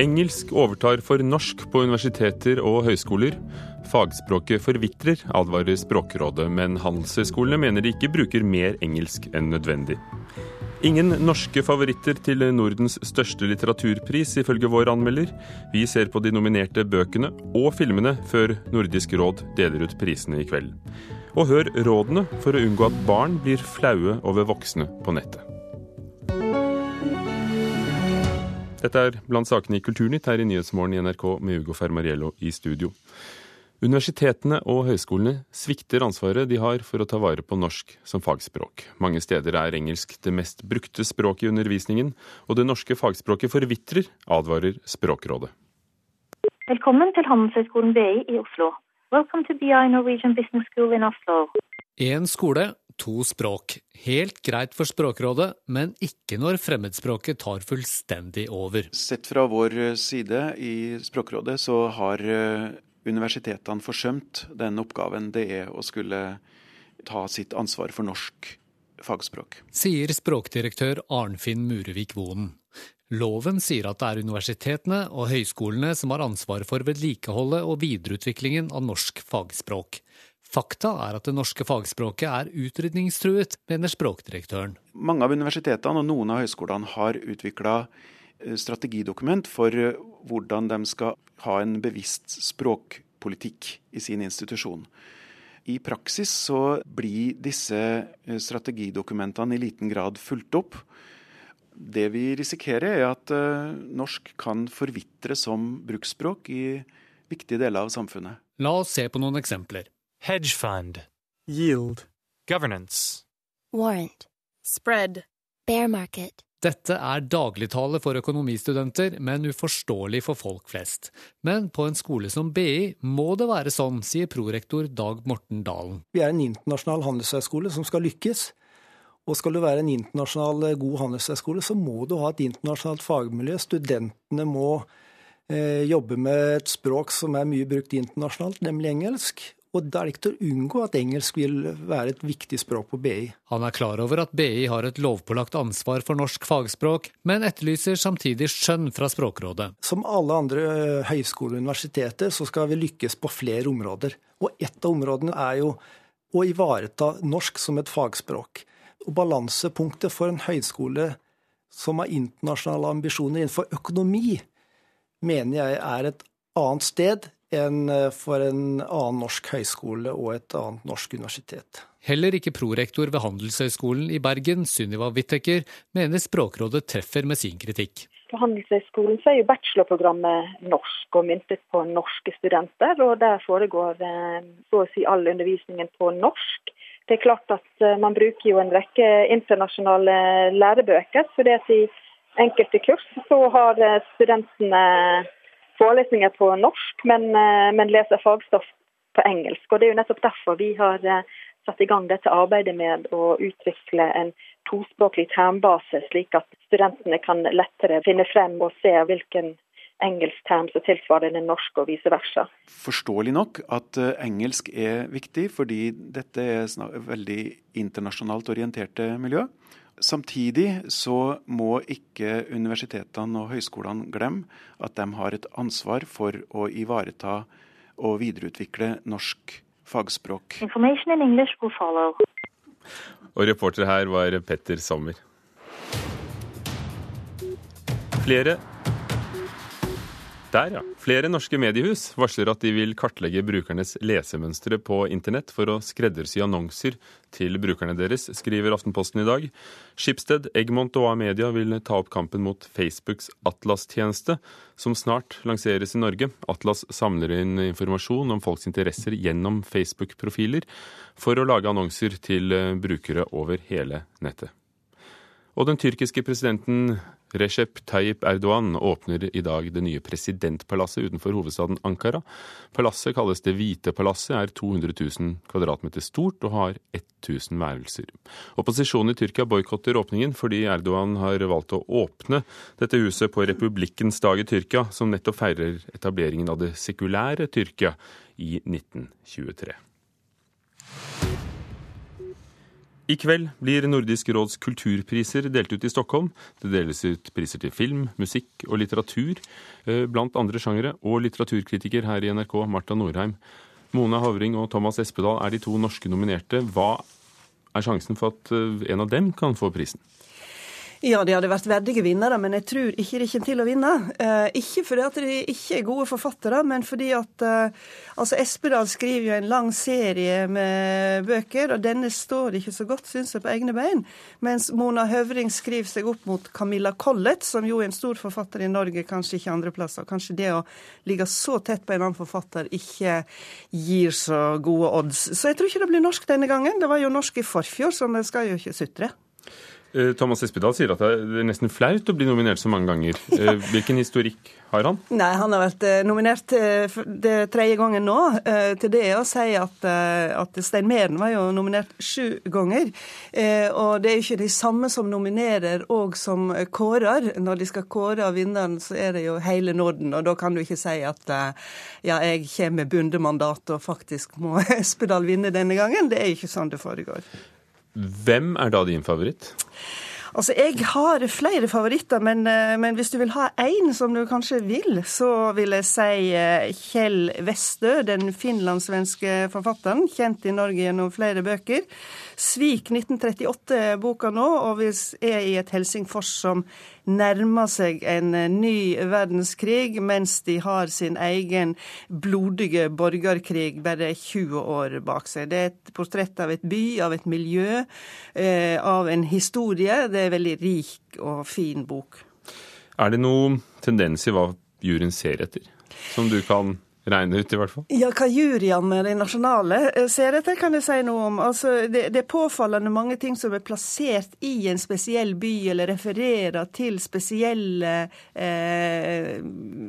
Engelsk overtar for norsk på universiteter og høyskoler. Fagspråket forvitrer, advarer Språkrådet, men handelshøyskolene mener de ikke bruker mer engelsk enn nødvendig. Ingen norske favoritter til Nordens største litteraturpris, ifølge vår anmelder. Vi ser på de nominerte bøkene og filmene før Nordisk råd deler ut prisene i kveld. Og hør rådene for å unngå at barn blir flaue over voksne på nettet. Dette er blant sakene i Kulturnytt her i Nyhetsmorgen i NRK med Ugo Fermariello i studio. Universitetene og høyskolene svikter ansvaret de har for å ta vare på norsk som fagspråk. Mange steder er engelsk det mest brukte språket i undervisningen, og det norske fagspråket forvitrer, advarer Språkrådet. Velkommen til Handelshøyskolen BI i Oslo. Welcome to BI Norwegian Business School in Oslo. En skole, to språk. Helt greit for Språkrådet, men ikke når fremmedspråket tar fullstendig over. Sett fra vår side i Språkrådet så har eh, universitetene forsømt den oppgaven det er å skulle ta sitt ansvar for norsk fagspråk. Sier språkdirektør Arnfinn Murevik Vonen. Loven sier at det er universitetene og høyskolene som har ansvaret for vedlikeholdet og videreutviklingen av norsk fagspråk. Fakta er at det norske fagspråket er utrydningstruet, mener språkdirektøren. Mange av universitetene og noen av høyskolene har utvikla eh, strategidokument for eh, hvordan de skal ha en bevisst språkpolitikk i sin institusjon. I praksis så blir disse eh, strategidokumentene i liten grad fulgt opp. Det vi risikerer er at norsk kan forvitre som bruksspråk i viktige deler av samfunnet. La oss se på noen eksempler hedge fund, yield, governance, warrant, spread, bear market. Dette er dagligtale for økonomistudenter, men uforståelig for folk flest. Men på en skole som BI må det være sånn, sier prorektor Dag Morten Dalen. Vi er en internasjonal handelshøyskole som skal lykkes. Og skal du være en internasjonal eh, god handelshøyskole, så må du ha et internasjonalt fagmiljø. Studentene må eh, jobbe med et språk som er mye brukt internasjonalt, nemlig engelsk. Og da er det ikke til å unngå at engelsk vil være et viktig språk på BI. Han er klar over at BI har et lovpålagt ansvar for norsk fagspråk, men etterlyser samtidig skjønn fra Språkrådet. Som alle andre eh, høyskoler og universiteter så skal vi lykkes på flere områder. Og ett av områdene er jo å ivareta norsk som et fagspråk. Og balansepunktet for en høyskole som har internasjonale ambisjoner innenfor økonomi, mener jeg er et annet sted enn eh, for en annen norsk høyskole og et annet norsk universitet. Heller ikke prorektor ved Handelshøyskolen i Bergen, Sunniva Whittaker, mener Språkrådet treffer med sin kritikk. På Handelshøyskolen er jo bachelorprogrammet norsk og myntet på norske studenter. og Der foregår eh, så å si all undervisningen på norsk. Det er klart at eh, Man bruker jo en rekke internasjonale lærebøker. så det at I enkelte kurs så har studentene forelesninger på norsk, men, eh, men leser fagstoff på engelsk. Og Det er jo nettopp derfor vi har eh, satt i gang dette arbeidet med å utvikle en tospråklig termbase, slik at studentene kan lettere finne frem og se hvilken engelsk term som tilsvarer den norske, og vice versa. Forståelig nok at eh, engelsk er viktig, fordi dette er veldig internasjonalt orienterte miljø. Samtidig så må ikke universitetene og høyskolene glemme at de har et ansvar for å ivareta og videreutvikle norsk fagspråk. Og reporter her var Petter Sommer. Flere der, ja. Flere norske mediehus varsler at de vil kartlegge brukernes lesemønstre på internett for å skreddersy annonser til brukerne deres, skriver Aftenposten i dag. Schibsted, Egmont og A-media vil ta opp kampen mot Facebooks Atlas-tjeneste, som snart lanseres i Norge. Atlas samler inn informasjon om folks interesser gjennom Facebook-profiler, for å lage annonser til brukere over hele nettet. Og den tyrkiske presidenten Recep Tayyip Erdogan åpner i dag det nye presidentpalasset utenfor hovedstaden Ankara. Palasset kalles Det hvite palasset, er 200 000 kvadratmeter stort og har 1000 værelser. Opposisjonen i Tyrkia boikotter åpningen fordi Erdogan har valgt å åpne dette huset på republikkens dag i Tyrkia, som nettopp feirer etableringen av det sekulære Tyrkia i 1923. I kveld blir Nordisk råds kulturpriser delt ut i Stockholm. Det deles ut priser til film, musikk og litteratur, eh, blant andre sjangere, og litteraturkritiker her i NRK, Marta Norheim. Mona Havring og Thomas Espedal er de to norske nominerte. Hva er sjansen for at eh, en av dem kan få prisen? Ja, de hadde vært verdige vinnere, men jeg tror ikke de kommer til å vinne. Eh, ikke fordi at de ikke er gode forfattere, men fordi at eh, altså Espedal skriver jo en lang serie med bøker, og denne står ikke så godt, syns jeg, på egne bein. Mens Mona Høvring skriver seg opp mot Camilla Collett, som jo er en stor forfatter i Norge, kanskje ikke andreplasser. Kanskje det å ligge så tett på en annen forfatter ikke gir så gode odds. Så jeg tror ikke det blir norsk denne gangen. Det var jo norsk i forfjor, så vi skal jo ikke sutre. Eh, Thomas Espedal sier at det er nesten flaut å bli nominert så mange ganger. Eh, hvilken historikk har han? Nei, Han har vært eh, nominert det tredje gangen nå. Til det å si at, at Stein Meren var jo nominert sju ganger. Og det er jo ikke de samme som nominerer og som kårer. Når de skal kåre av vinneren, så er det jo hele Norden. Og da kan du ikke si at ja, jeg kommer med bundemandat og faktisk må Espedal vinne denne gangen. Det er ikke sånn det foregår. Hvem er da din favoritt? Altså, Jeg har flere favoritter, men, eh, men, hvis du vil ha én som du kanskje vil, så vil jeg si eh, Kjell Westø, den finlandssvenske forfatteren, kjent i Norge gjennom flere bøker. Svik 1938-boka nå, og vi er i et Helsingfors som nærmer seg en eh, ny verdenskrig, mens de har sin egen blodige borgerkrig bare 20 år bak seg. Det er et portrett av et by, av et miljø, eh, av en historie. Det er en veldig rik og fin bok. Er det noen tendens i hva juryen ser etter, som du kan regne ut, i hvert fall? Ja, hva juryene de nasjonale eh, ser etter, kan jeg si noe om. Altså, det, det, er påfallende mange ting som er plassert i en spesiell by, eller refererer til spesielle eh,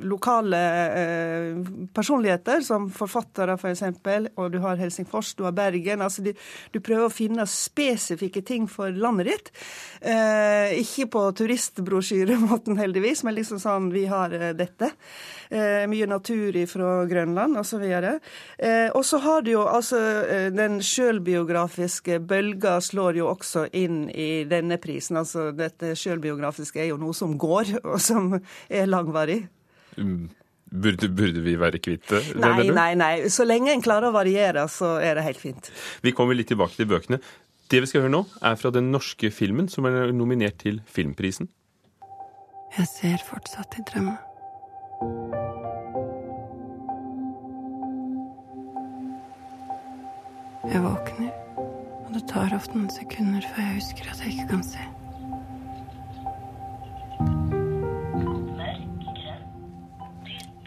lokale eh, personligheter, som forfattere f.eks., for og du har Helsingfors, du har Bergen. Altså, du, du, prøver å finne spesifikke ting for landet ditt. Eh, ikke på turistbrosjyremåten, heldigvis, men liksom sånn vi har eh, dette. Eh, mye natur fra Grønland osv. Eh, og så har du jo altså eh, Den sjølbiografiske bølga slår jo også inn i denne prisen. Altså dette sjølbiografiske er jo noe som går, og som er langvarig. Mm. Burde, burde, vi være kvitt det? Nei, nei, nei. Så lenge en klarer å variere, så er det helt fint. Vi kommer litt tilbake til bøkene. Det vi skal høre nå, er fra den norske filmen som er nominert til Filmprisen. Jeg ser fortsatt i drømmer. Jeg våkner, og det tar ofte noen sekunder før jeg husker at jeg ikke kan se.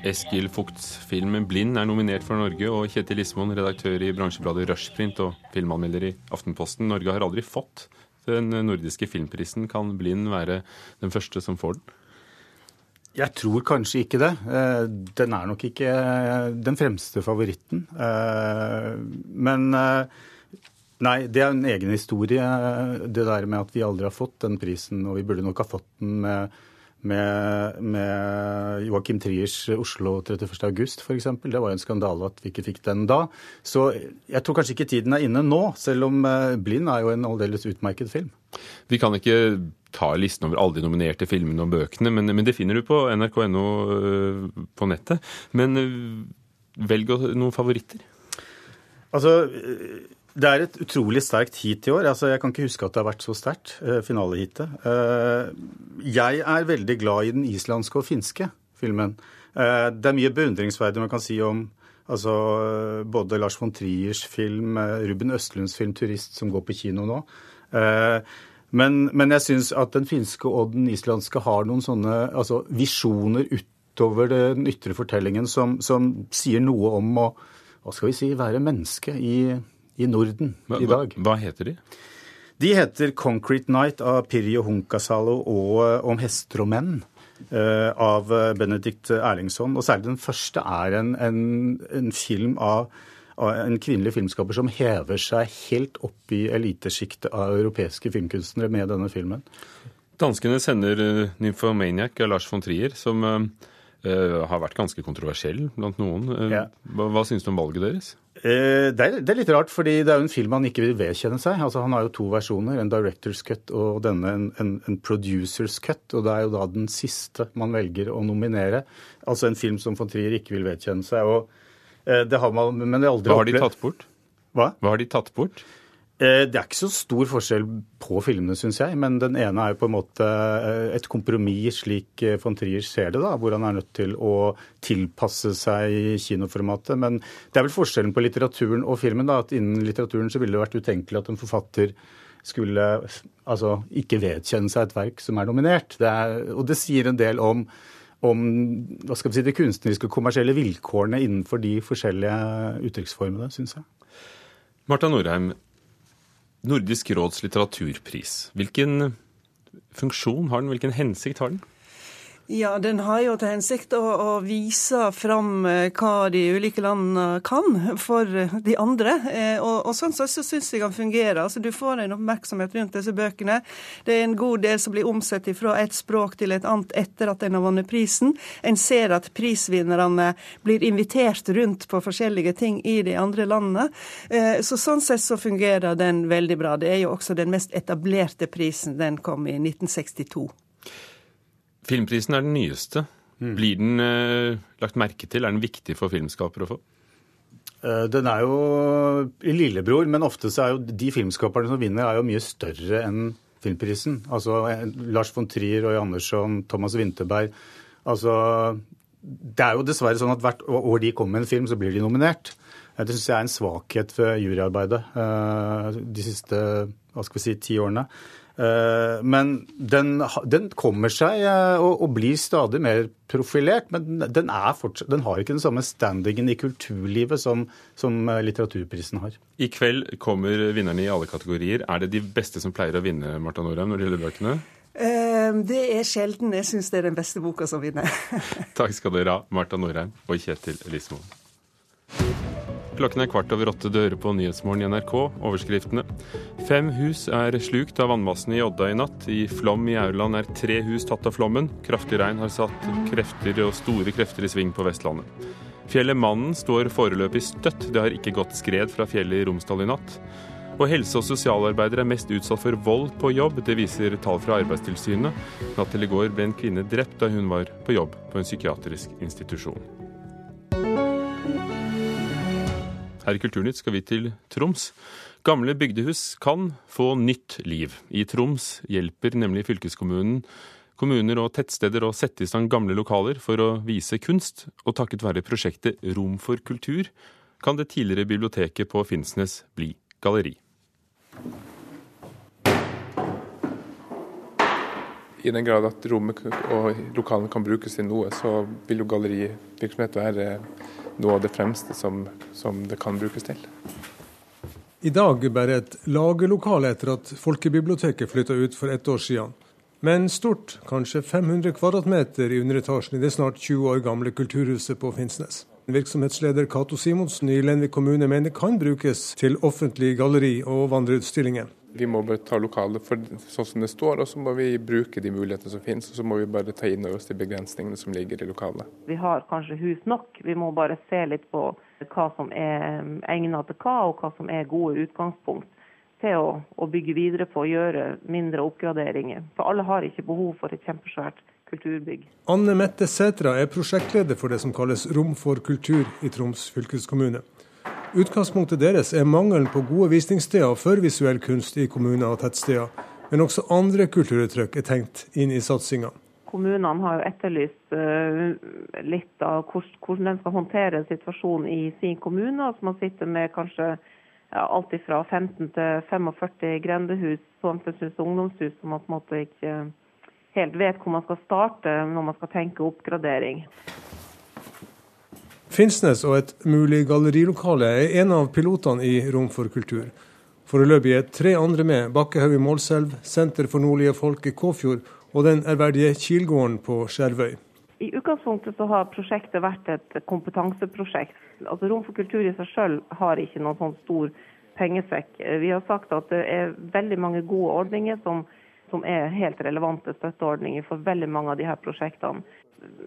Eskil Fugts film 'Blind' er nominert for Norge, og Kjetil Ismoen, redaktør i bransjebladet Rushprint og filmanmelder i Aftenposten. Norge har aldri fått den nordiske filmprisen. Kan 'Blind' være den første som får den? Jeg tror kanskje ikke det. Eh, den er nok ikke eh, den fremste favoritten. Eh, men nei, det er en egen historie, det der med at vi aldri har fått den prisen. Og vi burde nok ha fått den med, med, med Joakim Triers Oslo 31.8 f.eks. Det var jo en skandale at vi ikke fikk den da. Så jeg tror kanskje ikke tiden er inne nå, selv om Blind er jo en aldeles utmerket film. Vi kan ikke ta listen over alle de nominerte filmene og bøkene, men, men det finner du på nrk.no øh, på nettet. Men øh, velg noen favoritter. Altså, det er et utrolig sterkt heat i år. Altså, jeg kan ikke huske at det har vært så sterkt, finaleheatet. Jeg er veldig glad i den islandske og finske filmen. Det er mye beundringsverdig man kan si om altså, både Lars von Triers film, Ruben Østlunds film 'Turist', som går på kino nå. Men, men jeg syns at den finske og den islandske har noen sånne altså, visjoner utover den ytre fortellingen som, som, sier noe om å hva skal vi si, være menneske i, i Norden hva, i dag. Hva, hva heter de? De heter 'Concrete Night' av Pirjo Hunkasalo og eh, 'Om hester og menn' uh, av Benedikt Erlingsson. Og særlig den første er en, en, en film av en kvinnelig filmskaper som hever seg helt opp i elitesjiktet av europeiske filmkunstnere med denne filmen. Danskene sender uh, 'Nymphomaniac' av Lars von Trier, som uh, har vært ganske kontroversiell blant noen. Uh, ja. Hva, hva syns du om valget deres? Uh, det er, det er, litt rart, fordi det er jo en film han ikke vil vedkjenne seg. Altså, han har jo to versjoner, en director's cut og denne en, en, en, producer's cut. Og det er jo da den siste man velger å nominere. Altså en film som von Trier ikke vil vedkjenne seg. Og, eh, det har man, men er aldri Hva har de tatt bort? Hva? Hva har de tatt bort? Eh, det er ikke så stor forskjell på filmene, syns jeg. Men den ene er jo på en måte eh, et kompromiss, slik eh, von Trier ser det, da, hvor han er nødt til å tilpasse seg kinoformatet. Men det er vel forskjellen på litteraturen og filmen. da, at Innen litteraturen så ville det vært utenkelig at en forfatter skulle altså, ikke vedkjenne seg et verk som er nominert. Det er, og det sier en del om om si, de kunstneriske og kommersielle vilkårene innenfor de forskjellige uttrykksformene, syns jeg. Marta Norheim, Nordisk råds litteraturpris. Hvilken funksjon har den, hvilken hensikt har den? Ja, Den har jo til hensikt å, å vise fram eh, hva de ulike landene kan for de andre. Eh, og, og sånn så, så syns jeg den fungerer. Altså, du får en oppmerksomhet rundt disse bøkene. Det er en god del som blir omsatt fra et språk til et annet etter at en har vunnet prisen. En ser at prisvinnerne blir invitert rundt på forskjellige ting i de andre landene. Eh, så sånn sett så fungerer den veldig bra. Det er jo også den mest etablerte prisen. Den kom i 1962. Filmprisen er den nyeste. Mm. Blir den eh, lagt merke til? Er den viktig for filmskapere å få? Eh, den er jo lillebror, men ofte så er jo de filmskaperne som vinner, er jo mye større enn filmprisen. Altså eh, Lars von Trier, Roy Andersson, Thomas Winterberg. Altså Det er jo dessverre sånn at hvert år de kommer med en film, så blir de nominert. Det syns jeg er en svakhet ved juryarbeidet eh, de siste hva skal vi si, ti årene. Eh, men den, den kommer seg eh, og, og, blir stadig mer profilert. Men den, fortsatt, den, har ikke den samme standingen i kulturlivet som, som, eh, litteraturprisen har. I kveld kommer vinnerne i alle kategorier. Er det de beste som pleier å vinne, Marta Norheim, når det gjelder bøkene? Det er sjelden. Jeg syns det er den beste boka som vinner. Takk skal dere ha, Marta Norheim og Kjetil Lismoen. Klokken er kvart over åtte dører på Nyhetsmorgen i NRK. Overskriftene. Fem hus er slukt av vannmassene i Odda i natt. I Flom i Aurland er tre hus tatt av flommen. Kraftig regn har satt krefter og store krefter i sving på Vestlandet. Fjellet Mannen står foreløpig støtt. Det har ikke gått skred fra fjellet i Romsdal i natt. Og helse- og sosialarbeidere er mest utsatt for vold på jobb. Det viser tall fra Arbeidstilsynet. Natt til i går ble en kvinne drept da hun var på jobb på en psykiatrisk institusjon. Her i Kulturnytt skal vi til Troms. Gamle bygdehus kan få nytt liv. I Troms hjelper nemlig fylkeskommunen kommuner og tettsteder å sette i stand gamle lokaler for å vise kunst, og takket være prosjektet Rom for kultur kan det tidligere biblioteket på Finnsnes bli galleri. I den grad at rommet og lokalene kan brukes til noe, så vil jo gallerivirksomhet være noe av det fremste som, som det kan brukes til. I dag bare et lagerlokale etter at folkebiblioteket flytta ut for ett år siden. Men stort, kanskje 500 kvadratmeter i underetasjen i det snart 20 år gamle kulturhuset på Finnsnes. Virksomhetsleder Cato Simonsen i Lenvik kommune mener kan brukes til offentlig galleri og vandreutstillinger. Vi må bare ta lokalet for sånn som det står, og så må vi bruke de mulighetene som finnes. Og så må vi bare ta inn over oss de begrensningene som ligger i lokalet. Vi har kanskje hus nok, vi må bare se litt på hva som er egnet til hva, og hva som er gode utgangspunkt til å, å bygge videre på og gjøre mindre oppgraderinger. For alle har ikke behov for et kjempesvært kulturbygg. Anne Mette Sætra er prosjektleder for det som kalles Rom for kultur i Troms fylkeskommune. Utgangspunktet deres er mangelen på gode visningssteder for visuell kunst i kommuner og tettsteder, men også andre kulturuttrykk er tenkt inn i satsinga. Kommunene har jo etterlyst uh, litt av hvordan de skal håndtere situasjonen i sin kommune. Altså man sitter med kanskje alt fra 15 til 45 grendehus, samfunnshus og ungdomshus som man på en måte ikke helt vet hvor man skal starte når man skal tenke oppgradering. Finnsnes og et mulig gallerilokale er en av pilotene i Rom for kultur. Foreløpig er tre andre med, Bakkehaug i Målselv, Senter for nordlige folk i Kåfjord og den ærverdige Kilgården på Skjervøy. I utgangspunktet så har prosjektet vært et kompetanseprosjekt. Altså Rom for kultur i seg selv har ikke noen sånn stor pengesekk. Vi har sagt at det er veldig mange gode ordninger som, som er helt relevante støtteordninger for veldig mange av de her prosjektene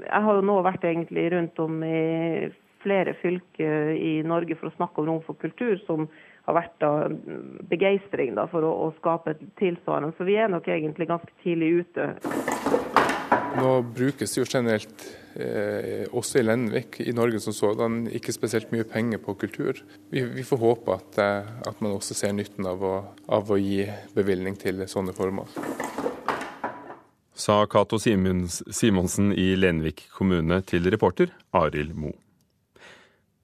jeg har jo nå vært egentlig rundt om i flere fylker i Norge for å snakke om rom for kultur, som har vært da begeistring da, for å, å skape et tilsvarende. Så vi er nok egentlig ganske tidlig ute. Nå brukes jo generelt, eh, også i Lenvik, i Norge som sådan, ikke spesielt mye penger på kultur. Vi, vi får håpe at, eh, at, man også ser nytten av å, av å gi bevilgning til sånne formål. Sa Cato Simonsen i Lenvik kommune til reporter Arild Moe.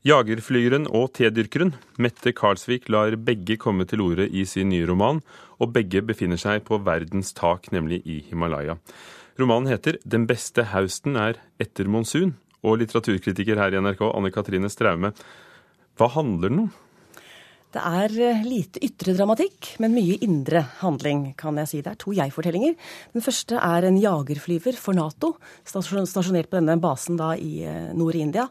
Jagerflygeren og tedyrkeren Mette Karlsvik lar begge komme til orde i sin nye roman, og begge befinner seg på verdens tak, nemlig i Himalaya. Romanen heter 'Den beste hausten er etter monsun', og litteraturkritiker her i NRK, Anne Katrine Straume, hva handler den om? Det er eh, lite ytre dramatikk, men mye indre handling, kan jeg si. Det er to jeg-fortellinger. Den første er en jagerflyver for Nato, stasjonert på denne basen da i eh, nord i India.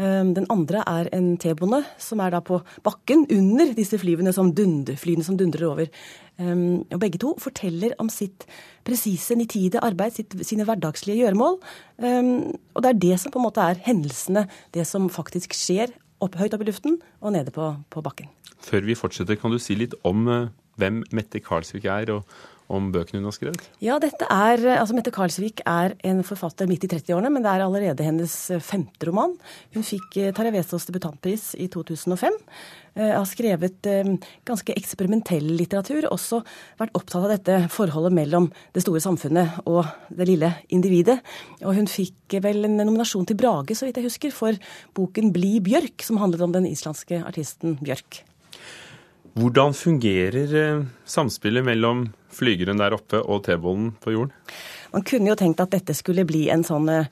Ehm, den andre er en T-bonde som er da på bakken under disse flyene som, dunder, flyene som dundrer over. Ehm, og begge to forteller om sitt presise, nitide arbeid, sitt, sine hverdagslige gjøremål. Ehm, og det er det som på en måte er hendelsene, det som faktisk skjer opp, høyt opp i luften og nede på, på bakken. Før vi fortsetter, kan du si litt om eh, hvem Mette Karlsvik er, og om bøkene hun har skrevet? Ja, dette er, altså Mette Karlsvik er en forfatter midt i 30-årene, men det er allerede hennes femte roman. Hun fikk eh, Taravesos debutantpris i 2005. Eh, har skrevet eh, ganske eksperimentell litteratur, også vært opptatt av dette forholdet mellom det store samfunnet og det lille individet. Og hun fikk vel en nominasjon til Brage, så vidt jeg husker, for boken 'Bli Bjørk', som handlet om den islandske artisten Bjørk. Hvordan fungerer samspillet mellom flygeren der oppe og T-bollen på jorden? Man kunne jo tenkt at dette skulle bli en sånn eh,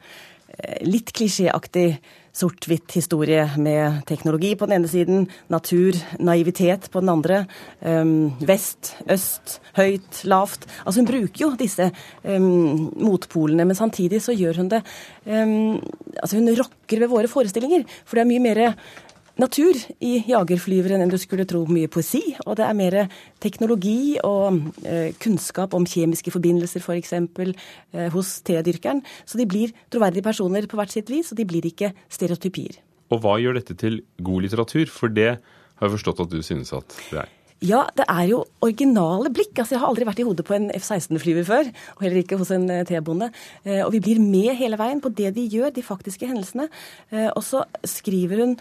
litt klisjéaktig sort-hvitt historie med teknologi på den ene siden, natur, naivitet på den andre. Um, vest, øst, høyt, lavt. Altså Hun bruker jo disse um, motpolene, men samtidig så gjør hun det um, Altså hun rokker ved våre forestillinger. For det er mye mer natur i jagerflyveren enn du skulle tro. Mye poesi, og det er mer teknologi og eh, kunnskap om kjemiske forbindelser f.eks. For eh, hos tedyrkeren. Så de blir troverdige personer på hvert sitt vis, og de blir ikke stereotypier. Og hva gjør dette til god litteratur? For det har jeg forstått at du synes at det er. Ja, det er jo originale blikk. Altså, Jeg har aldri vært i hodet på en F-16-flyver før, og heller ikke hos en eh, T-bonde. Eh, og vi blir med hele veien på det de gjør, de faktiske hendelsene. Og så skriver hun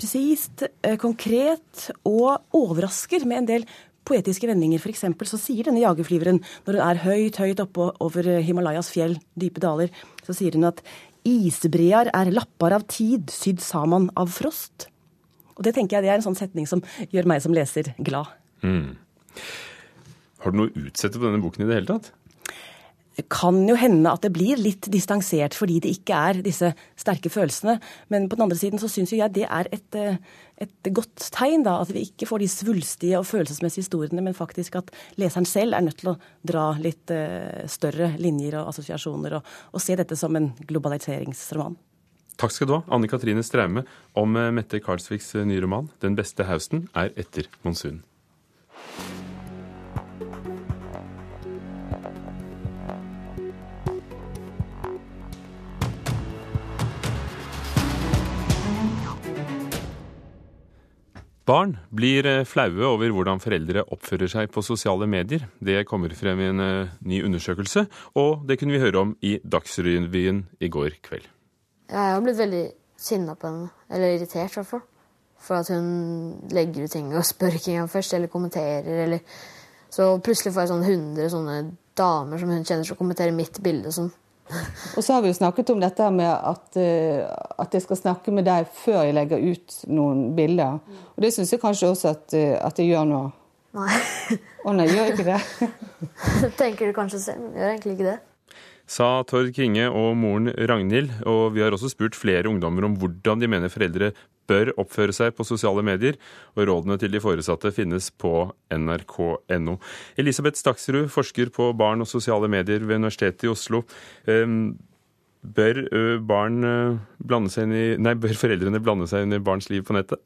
presist, eh, konkret og overrasker med en del poetiske vendinger. F.eks. så sier denne jagerflyveren, når hun er høyt, høyt oppe over Himalayas fjell, dype daler, så sier hun at isbrear er lappar av tid, sydd saman av frost. Og det tenker jeg det er en sånn setning som gjør meg som leser glad. Mm. Har du noe å utsette på denne boken i det hele tatt? Det kan jo hende at det blir litt distansert fordi det ikke er disse sterke følelsene. Men på den andre siden så syns jo jeg det er et, eh, et, godt tegn, da. At vi ikke får de svulstige og følelsesmessige historiene, men faktisk at leseren selv er nødt til å dra litt uh, større linjer og assosiasjoner, og, og, se dette som en globaliseringsroman. Takk skal du ha, Anne Katrine Straume, om eh, Mette Karlsviks nye roman 'Den beste hausten er etter monsunen'. Barn blir eh, flaue over hvordan foreldre oppfører seg på sosiale medier. Det kommer frem i en eh, ny undersøkelse, og det kunne vi høre om i Dagsrevyen i går kveld. Jeg har blitt veldig sinna på henne, eller irritert i hvert fall. For at hun legger ut ting og spør ikke engang først, eller kommenterer, eller Så plutselig får jeg sånn 100 sånne damer som hun kjenner, som kommenterer mitt bilde og sånn. Og så har vi jo snakket om dette med at, eh, at jeg skal snakke med deg før jeg legger ut noen bilder. Og det syns jeg kanskje også at, eh, at jeg gjør nå. Nei. Å nei, gjør jeg ikke det? Tenker du kanskje selv, men gjør egentlig ikke det. Sa Tord Kringe og moren Ragnhild, og vi har også spurt flere ungdommer om hvordan de mener foreldre bør oppføre seg på sosiale medier, og rådene til de foresatte finnes på nrk.no. Elisabeth Staksrud, forsker på barn og sosiale medier ved Universitetet i Oslo. Bør, barn blande seg inn i, nei, bør foreldrene blande seg inn i barns liv på nettet?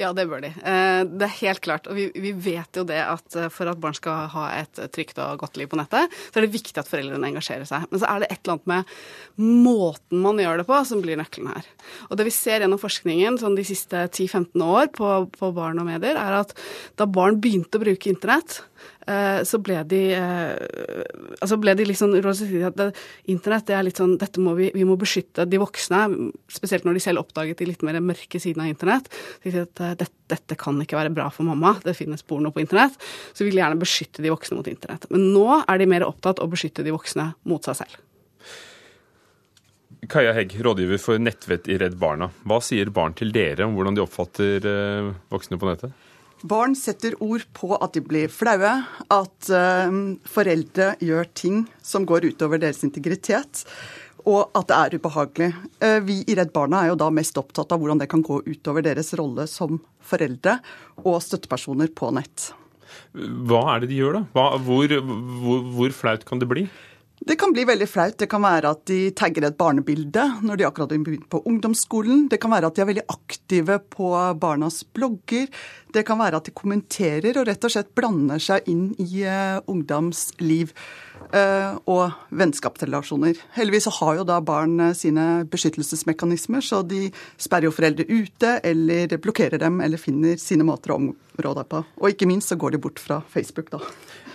Ja, det bør de. Eh, det er helt klart. Og vi, vet jo det at eh, for at barn skal ha et trygt og godt liv på nettet, så er det viktig at foreldrene engasjerer seg. Men så er det et eller annet med måten man gjør det på som blir nøkkelen her. Og det vi ser gjennom forskningen sånn de siste 10-15 år på, på barn og medier, er at da barn begynte å bruke internett, så ble de eh, altså ble de liksom at Internett det er litt sånn dette må vi, vi må beskytte de voksne, spesielt når de selv oppdaget de litt mer mørke sidene av internett. De sier at eh, dette, dette, kan ikke være bra for mamma, det finnes porno på internett. Så vi vil gjerne beskytte de voksne mot internett. Men nå er de mer opptatt av å beskytte de voksne mot seg selv. Kaja Hegg, rådgiver for nettvett i Redd Barna. Hva sier barn til dere om hvordan de oppfatter voksne på nettet? Barn setter ord på at de blir flaue, at uh, foreldre gjør ting som går utover deres integritet, og at det er ubehagelig. Uh, vi i Redd Barna er jo da mest opptatt av hvordan det kan gå utover deres rolle som foreldre og støttepersoner på nett. Hva er det de gjør, da? Hva, hvor, hvor, hvor flaut kan det bli? Det kan bli veldig flaut. Det kan være at de tagger et barnebilde når de akkurat har begynt på ungdomsskolen. Det kan være at de er veldig aktive på barnas blogger. Det kan være at de kommenterer og rett og slett blander seg inn i uh, ungdomsliv uh, og vennskapsrelasjoner. Heldigvis så har jo da barn uh, sine beskyttelsesmekanismer, så de sperrer jo foreldre ute eller blokkerer dem eller finner sine måter å områ deg på. Og ikke minst så går de bort fra Facebook, da.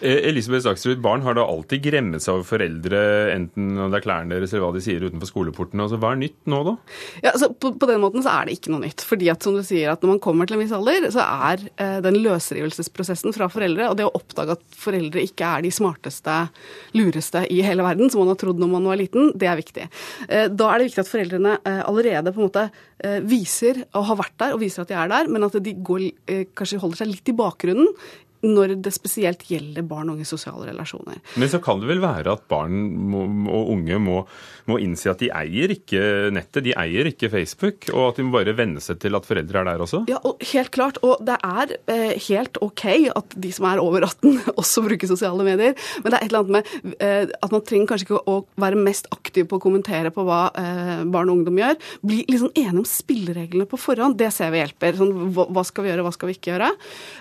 Eh, Elisabeth Dagsrud, barn har da alltid gremmet seg over foreldre, enten det er klærne deres eller hva de sier utenfor skoleporten. Altså, hva er nytt nå, da? Ja, altså, på, på, den måten så er det ikke noe nytt. Fordi at som du sier, at når man kommer til en viss alder, så er eh, den løsrivelsesprosessen fra foreldre, og det å oppdage at foreldre ikke er de smarteste, lureste i hele verden, som man har trodd når man var liten, det er viktig. Eh, da er det viktig at foreldrene eh, allerede på en måte viser og har vært der og viser at de er der, men at de går, eh, kanskje holder seg litt i bakgrunnen når det spesielt gjelder barn og unges sosiale relasjoner. Men så kan det vel være at barn må, og unge må, må, innse at de eier ikke nettet, de eier ikke Facebook, og at de må bare venne seg til at foreldre er der også? Ja, og helt klart. Og det er eh, helt OK at de som er over 18 også bruker sosiale medier, men det er et eller annet med eh, at man trenger kanskje ikke å være mest aktiv på å kommentere på hva eh, barn og ungdom gjør. Bli liksom enige om spillereglene på forhånd, det ser vi hjelper. Sånn, hva, hva skal vi gjøre, hva skal vi ikke gjøre?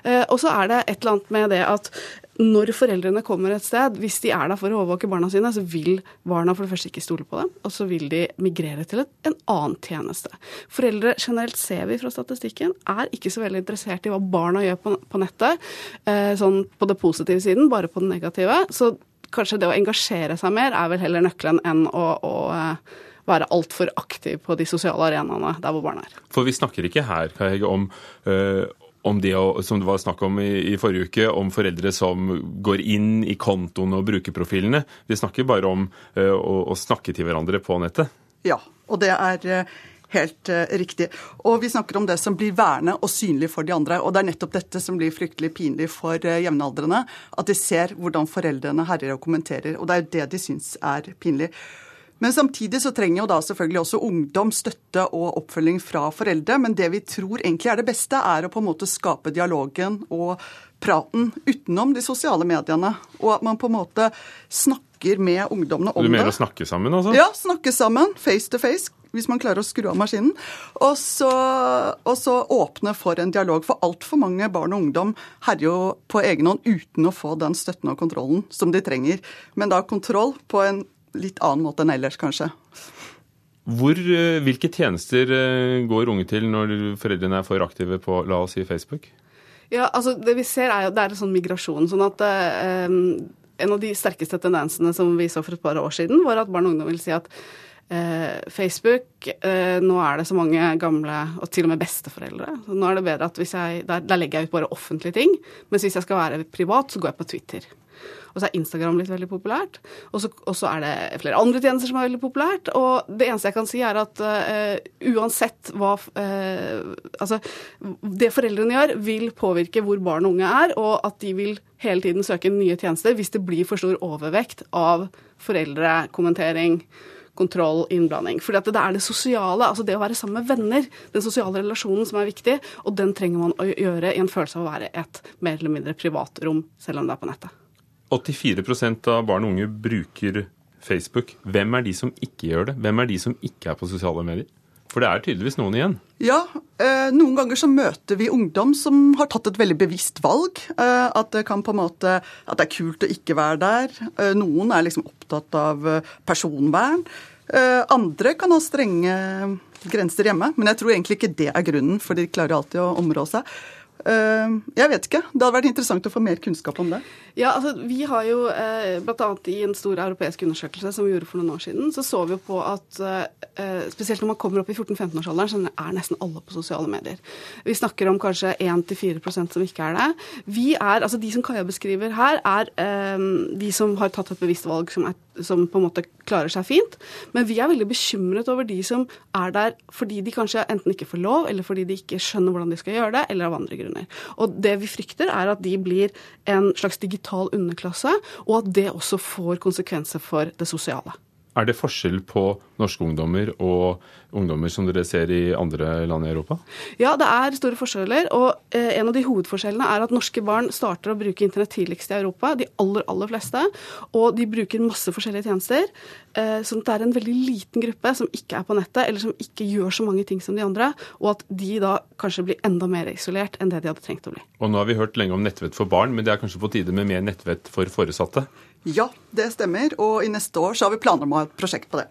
Eh, og så er det et eller annet med det at når foreldrene kommer et sted, hvis de er der for å overvåke barna sine, så vil barna for det første ikke stole på dem, og så vil de migrere til en annen tjeneste. Foreldre generelt ser vi fra statistikken er ikke så veldig interessert i hva barna gjør på, nettet, eh, sånn på det positive siden, bare på den negative. Så kanskje det å engasjere seg mer er vel heller nøkkelen enn å, å eh, være altfor aktiv på de sosiale arenaene der hvor barna er. For vi snakker ikke her Hege, om øh, om det som det var snakk om i, i, forrige uke, om foreldre som går inn i kontoene og brukerprofilene. Vi snakker bare om uh, å, å, snakke til hverandre på nettet. Ja, og det er uh, helt uh, riktig. Og vi snakker om det som blir værende og synlig for de andre. Og det er nettopp dette som blir fryktelig pinlig for jevnaldrende. At de ser hvordan foreldrene herjer og kommenterer. Og det er det de syns er pinlig. Men samtidig så trenger jo da selvfølgelig også ungdom støtte og oppfølging fra foreldre. Men det vi tror egentlig er det beste, er å på en måte skape dialogen og praten utenom de sosiale mediene. Og at man på en måte snakker med ungdommene om det. Du mener det. å snakke sammen, altså? Ja, snakke sammen. Face to face. Hvis man klarer å skru av maskinen. Og så, og så åpne for en dialog. For altfor mange barn og ungdom herjer jo på egen hånd uten å få den støtten og kontrollen som de trenger. Men da kontroll på en litt annen måte enn ellers, kanskje. Hvor, eh, hvilke tjenester eh, går unge til når foreldrene er for aktive på la oss si Facebook? Ja, altså Det vi ser er jo det er en sånn migrasjon. sånn at eh, En av de sterkeste tendensene som vi så for et par år siden, var at barn og ungdom vil si at eh, Facebook eh, Nå er det så mange gamle, og til og med besteforeldre. Så nå er det bedre at hvis jeg, der, der legger jeg ut bare offentlige ting. Mens hvis jeg skal være privat, så går jeg på Twitter. Og så er Instagram blitt veldig populært. Og så er det flere andre tjenester som er veldig populært. Og det eneste jeg kan si, er at uh, uansett hva uh, Altså, det foreldrene gjør, vil påvirke hvor barn og unge er, og at de vil hele tiden søke nye tjenester hvis det blir for stor overvekt av foreldrekommentering kontroll, innblanding. Fordi at det er det sosiale, altså det å være sammen med venner, den sosiale relasjonen som er viktig, og den trenger man å gjøre i en følelse av å være et mer eller mindre privat rom, selv om det er på nettet. 84 av barn og unge bruker Facebook. Hvem er de som ikke gjør det? Hvem er de som ikke er på sosiale medier? For det er tydeligvis noen igjen? Ja, eh, noen ganger så møter vi ungdom som har tatt et veldig bevisst valg. Eh, at det kan på en måte, at det er kult å ikke være der. Eh, noen er liksom opptatt av personvern. Andre kan ha strenge grenser hjemme, men jeg tror egentlig ikke det er grunnen, for de klarer alltid å områ seg. Eh, jeg vet ikke. Det hadde vært interessant å få mer kunnskap om det. Ja, altså Vi har jo eh, bl.a. i en stor europeisk undersøkelse som vi gjorde for noen år siden, så så vi jo på at eh, spesielt når man kommer opp i 14-15-årsalderen, så er nesten alle på sosiale medier. Vi snakker om kanskje 1-4% som ikke er det. Vi er, altså De som Kaja beskriver her, er de som har tatt et bevisst valg som, er, som på en måte klarer seg fint. Men vi er veldig bekymret over de som er der fordi de kanskje enten ikke får lov, eller fordi de ikke skjønner hvordan de skal gjøre det, eller av andre grunner. Og det vi frykter, er at de blir en slags digital underklasse, og at det også får konsekvenser for det sosiale. Er det forskjell på norske ungdommer og ungdommer som dere ser i andre land i Europa? Ja, det er store forskjeller. Og eh, en av de hovedforskjellene er at norske barn starter å bruke internett tidligst i Europa. De aller, aller fleste. Og de bruker masse forskjellige tjenester. Eh, sånn at det er en veldig liten gruppe som ikke er på nettet, eller som ikke gjør så mange ting som de andre. Og at de da kanskje blir enda mer isolert enn det de hadde trengt å bli. Og nå har vi hørt lenge om nettvett for barn, men det er kanskje på tide med mer nettvett for foresatte? Ja, det stemmer. Og i neste år så har vi planer om å ha et prosjekt på det.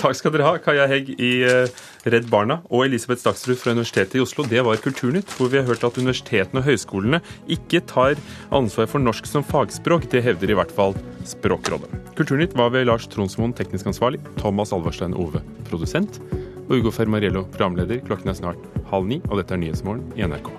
Takk skal dere ha, Kaja Hegg i eh, Redd Barna og Elisabeth Staksrud fra Universitetet i Oslo. Det var Kulturnytt, hvor vi har hørt at universitetene og høyskolene ikke tar ansvar for norsk som fagspråk. Det hevder i hvert fall Språkrådet. Kulturnytt var ved Lars Tronsmoen, teknisk ansvarlig, Thomas Alvarstein Ove, produsent, og Ugo Fermariello, programleder. Klokken er snart halv ni, og dette er Nyhetsmorgen i NRK.